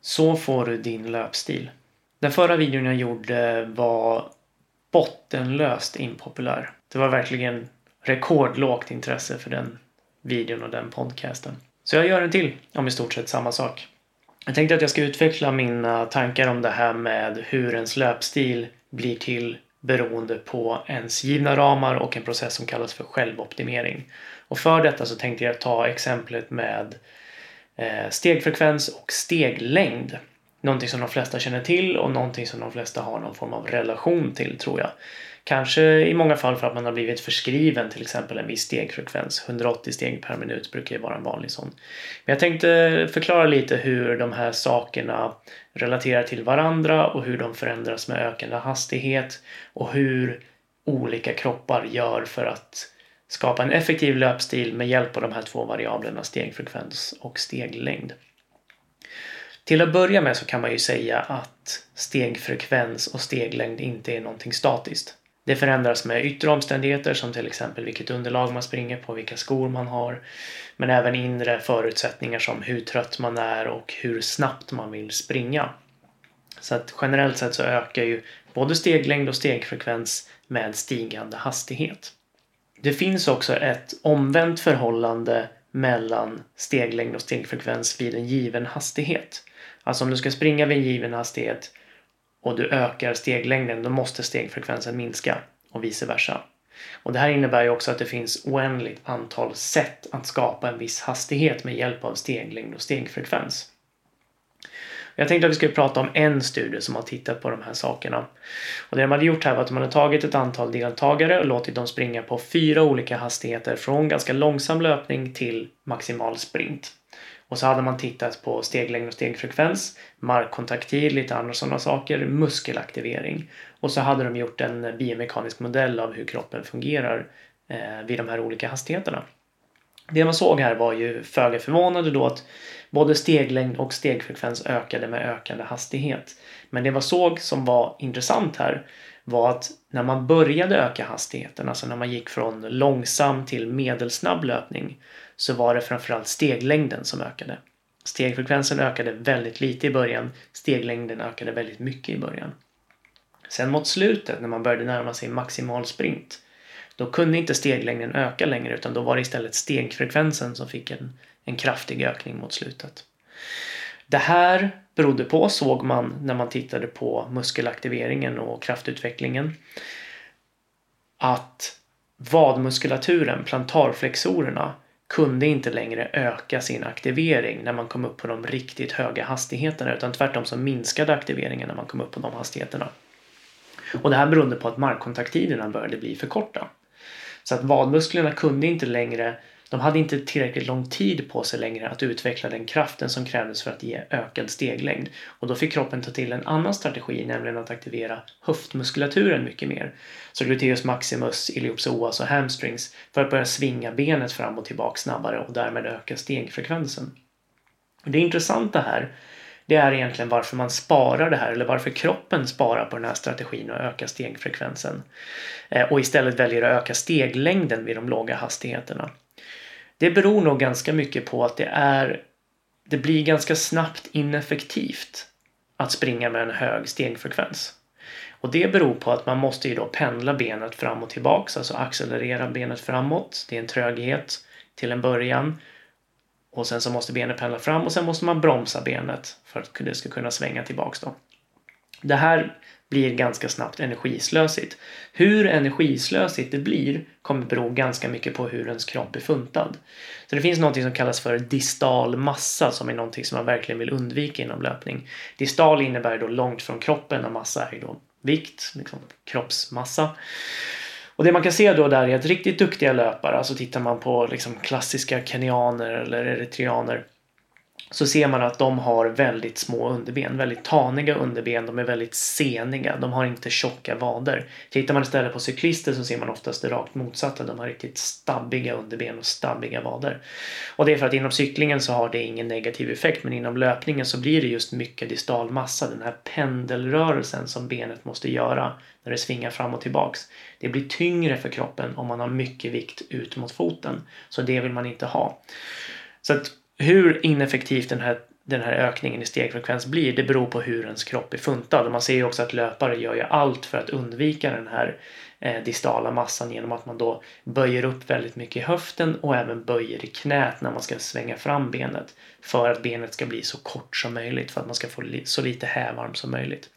Så får du din löpstil. Den förra videon jag gjorde var bottenlöst impopulär. Det var verkligen rekordlågt intresse för den videon och den podcasten. Så jag gör en till om i stort sett samma sak. Jag tänkte att jag ska utveckla mina tankar om det här med hur ens löpstil blir till beroende på ens givna ramar och en process som kallas för självoptimering. Och för detta så tänkte jag ta exemplet med Eh, stegfrekvens och steglängd. Någonting som de flesta känner till och någonting som de flesta har någon form av relation till tror jag. Kanske i många fall för att man har blivit förskriven till exempel en viss stegfrekvens. 180 steg per minut brukar ju vara en vanlig sån. Men jag tänkte förklara lite hur de här sakerna relaterar till varandra och hur de förändras med ökande hastighet och hur olika kroppar gör för att skapa en effektiv löpstil med hjälp av de här två variablerna stegfrekvens och steglängd. Till att börja med så kan man ju säga att stegfrekvens och steglängd inte är någonting statiskt. Det förändras med yttre omständigheter som till exempel vilket underlag man springer på, vilka skor man har. Men även inre förutsättningar som hur trött man är och hur snabbt man vill springa. Så att generellt sett så ökar ju både steglängd och stegfrekvens med stigande hastighet. Det finns också ett omvänt förhållande mellan steglängd och stegfrekvens vid en given hastighet. Alltså om du ska springa vid en given hastighet och du ökar steglängden, då måste stegfrekvensen minska och vice versa. Och det här innebär ju också att det finns oändligt antal sätt att skapa en viss hastighet med hjälp av steglängd och stegfrekvens. Jag tänkte att vi skulle prata om en studie som har tittat på de här sakerna. Och det de hade gjort här var att de hade tagit ett antal deltagare och låtit dem springa på fyra olika hastigheter från ganska långsam löpning till maximal sprint. Och så hade man tittat på steglängd och stegfrekvens, markkontaktil, lite andra sådana saker, muskelaktivering. Och så hade de gjort en biomekanisk modell av hur kroppen fungerar eh, vid de här olika hastigheterna. Det man såg här var ju föga förvånande då att både steglängd och stegfrekvens ökade med ökande hastighet. Men det man såg som var intressant här var att när man började öka hastigheten, alltså när man gick från långsam till medelsnabb löpning, så var det framförallt steglängden som ökade. Stegfrekvensen ökade väldigt lite i början, steglängden ökade väldigt mycket i början. Sen mot slutet, när man började närma sig maximal sprint, då kunde inte steglängden öka längre utan då var det istället stegfrekvensen som fick en, en kraftig ökning mot slutet. Det här berodde på, såg man när man tittade på muskelaktiveringen och kraftutvecklingen, att vadmuskulaturen, plantarflexorerna, kunde inte längre öka sin aktivering när man kom upp på de riktigt höga hastigheterna utan tvärtom så minskade aktiveringen när man kom upp på de hastigheterna. Och det här berodde på att markkontakttiderna började bli för korta. Så att vadmusklerna kunde inte längre, de hade inte tillräckligt lång tid på sig längre att utveckla den kraften som krävdes för att ge ökad steglängd. Och då fick kroppen ta till en annan strategi, nämligen att aktivera höftmuskulaturen mycket mer. Så gluteus maximus, iliopsoas och hamstrings för att börja svinga benet fram och tillbaka snabbare och därmed öka stegfrekvensen. Det intressanta här det är egentligen varför man sparar det här eller varför kroppen sparar på den här strategin och ökar stegfrekvensen. Eh, och istället väljer att öka steglängden vid de låga hastigheterna. Det beror nog ganska mycket på att det är det blir ganska snabbt ineffektivt att springa med en hög stegfrekvens. Och det beror på att man måste ju då pendla benet fram och tillbaks, alltså accelerera benet framåt. Det är en tröghet till en början. Och sen så måste benet pendla fram och sen måste man bromsa benet för att det ska kunna svänga tillbaks då. Det här blir ganska snabbt energislösigt. Hur energislösigt det blir kommer bero ganska mycket på hur ens kropp är funtad. Så det finns något som kallas för distal massa som är någonting som man verkligen vill undvika inom löpning. Distal innebär då långt från kroppen och massa är då vikt, liksom kroppsmassa. Och det man kan se då där är att riktigt duktiga löpare, alltså tittar man på liksom klassiska kenyaner eller eritreaner så ser man att de har väldigt små underben, väldigt taniga underben, de är väldigt seniga, de har inte tjocka vader. Tittar man istället på cyklister så ser man oftast det rakt motsatta, de har riktigt stabbiga underben och stabbiga vader. Och det är för att inom cyklingen så har det ingen negativ effekt men inom löpningen så blir det just mycket distal massa, den här pendelrörelsen som benet måste göra när det svingar fram och tillbaks. Det blir tyngre för kroppen om man har mycket vikt ut mot foten, så det vill man inte ha. Så att hur ineffektiv den här den här ökningen i stegfrekvens blir, det beror på hur ens kropp är funtad. Och man ser ju också att löpare gör ju allt för att undvika den här eh, distala massan genom att man då böjer upp väldigt mycket i höften och även böjer i knät när man ska svänga fram benet. För att benet ska bli så kort som möjligt, för att man ska få så lite hävarm som möjligt.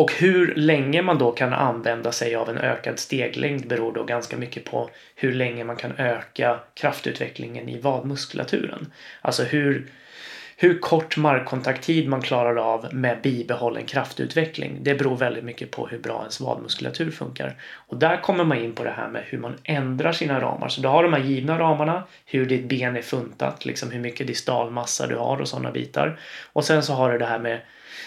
Och hur länge man då kan använda sig av en ökad steglängd beror då ganska mycket på hur länge man kan öka kraftutvecklingen i vadmuskulaturen. Alltså hur, hur kort markkontakttid man klarar av med bibehållen kraftutveckling. Det beror väldigt mycket på hur bra ens vadmuskulatur funkar. Och där kommer man in på det här med hur man ändrar sina ramar. Så du har de här givna ramarna, hur ditt ben är funtat, liksom hur mycket distalmassa du har och sådana bitar. Och sen så har du det här med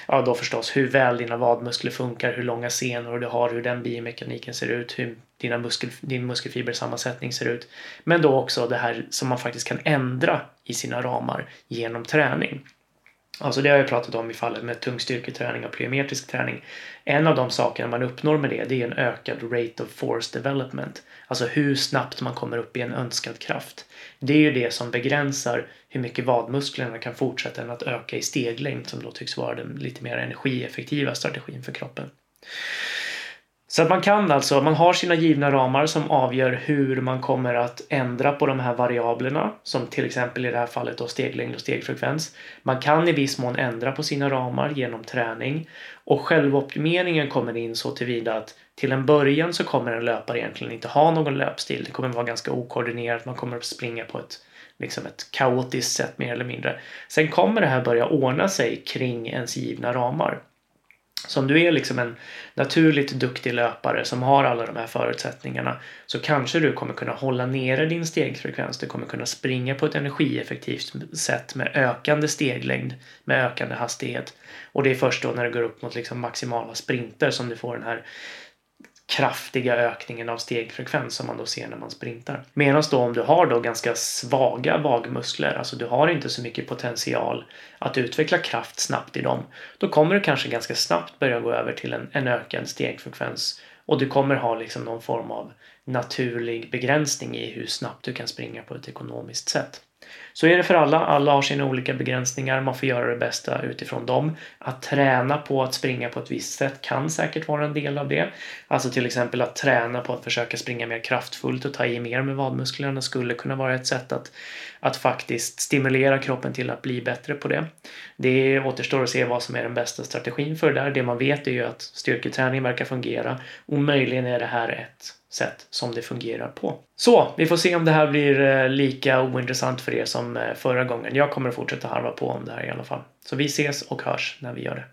ja då förstås hur väl dina vadmuskler funkar, hur långa senor du har, hur den biomekaniken ser ut, hur dina muskel, din muskelfibersammansättning ser ut. Men då också det här som man faktiskt kan ändra i sina ramar genom träning. Alltså det har jag pratat om i fallet med tung styrketräning och plyometrisk träning. En av de sakerna man uppnår med det, det är en ökad rate of force development. Alltså hur snabbt man kommer upp i en önskad kraft. Det är ju det som begränsar hur mycket vadmusklerna kan fortsätta än att öka i steglängd som då tycks vara den lite mer energieffektiva strategin för kroppen. Så att man kan alltså, man har sina givna ramar som avgör hur man kommer att ändra på de här variablerna som till exempel i det här fallet då steglängd och stegfrekvens. Man kan i viss mån ändra på sina ramar genom träning och självoptimeringen kommer in så tillvida att till en början så kommer en löpare egentligen inte ha någon löpstil. Det kommer vara ganska okoordinerat. Man kommer att springa på ett, liksom ett kaotiskt sätt mer eller mindre. Sen kommer det här börja ordna sig kring ens givna ramar. Så om du är liksom en naturligt duktig löpare som har alla de här förutsättningarna så kanske du kommer kunna hålla nere din stegfrekvens. Du kommer kunna springa på ett energieffektivt sätt med ökande steglängd, med ökande hastighet. Och det är först då när du går upp mot liksom maximala sprinter som du får den här kraftiga ökningen av stegfrekvens som man då ser när man sprintar. Medan då om du har då ganska svaga vagmuskler, alltså du har inte så mycket potential att utveckla kraft snabbt i dem, då kommer du kanske ganska snabbt börja gå över till en, en ökad stegfrekvens och du kommer ha liksom någon form av naturlig begränsning i hur snabbt du kan springa på ett ekonomiskt sätt. Så är det för alla. Alla har sina olika begränsningar. Man får göra det bästa utifrån dem. Att träna på att springa på ett visst sätt kan säkert vara en del av det. Alltså till exempel att träna på att försöka springa mer kraftfullt och ta i mer med vadmusklerna skulle kunna vara ett sätt att, att faktiskt stimulera kroppen till att bli bättre på det. Det återstår att se vad som är den bästa strategin för det där. Det man vet är ju att styrketräning verkar fungera och möjligen är det här ett sätt som det fungerar på. Så, vi får se om det här blir eh, lika ointressant för er som som eh, förra gången. Jag kommer att fortsätta harva på om det här i alla fall. Så vi ses och hörs när vi gör det.